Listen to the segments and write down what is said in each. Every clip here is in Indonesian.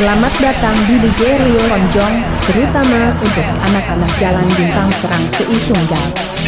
Selamat datang di DJ Rio Lonjong, terutama untuk anak-anak jalan bintang terang seisunggal.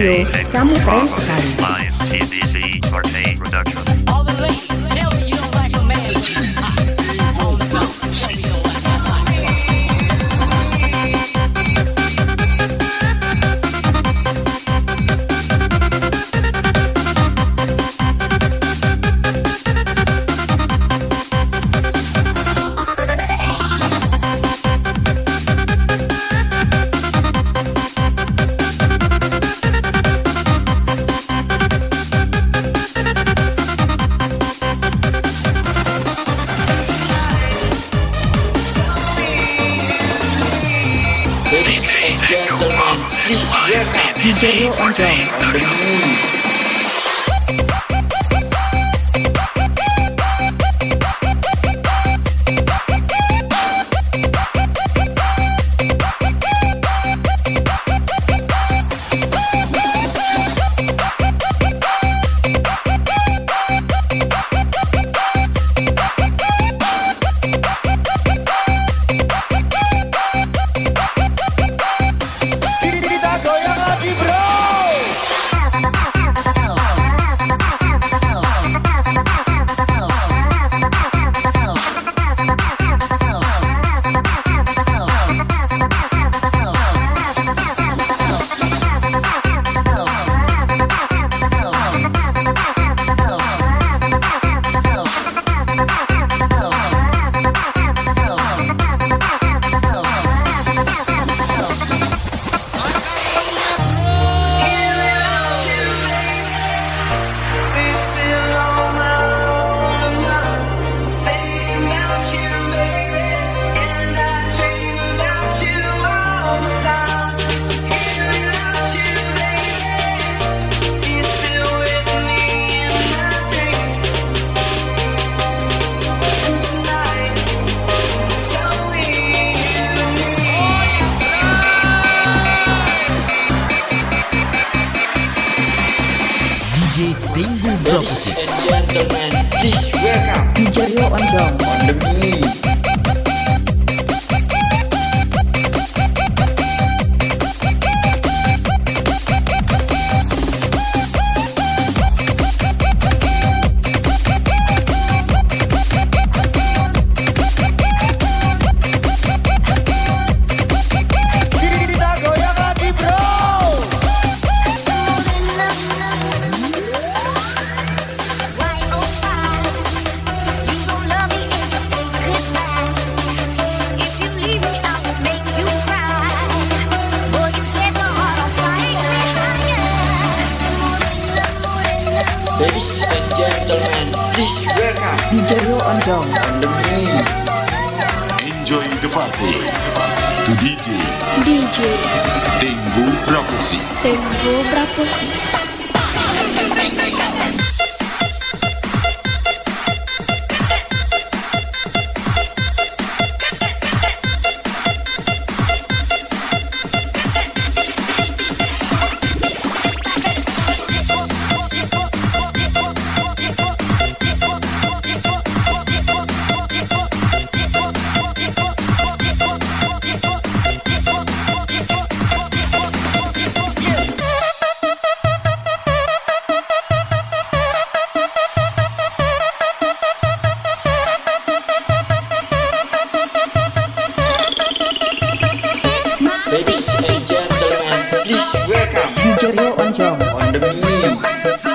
Radio, Camu 3 Sekali. Gentlemen, please welcome DJ Rio Lonjong. on the moon. DJ Ladies and gentlemen, please welcome DJ Rio on the moon. Ladies and gentlemen, please welcome DJ Rio Lonjong. on the moon. Enjoy the party to DJ DJ Tenggu Prakosi. Tenggo Brakosi. mim.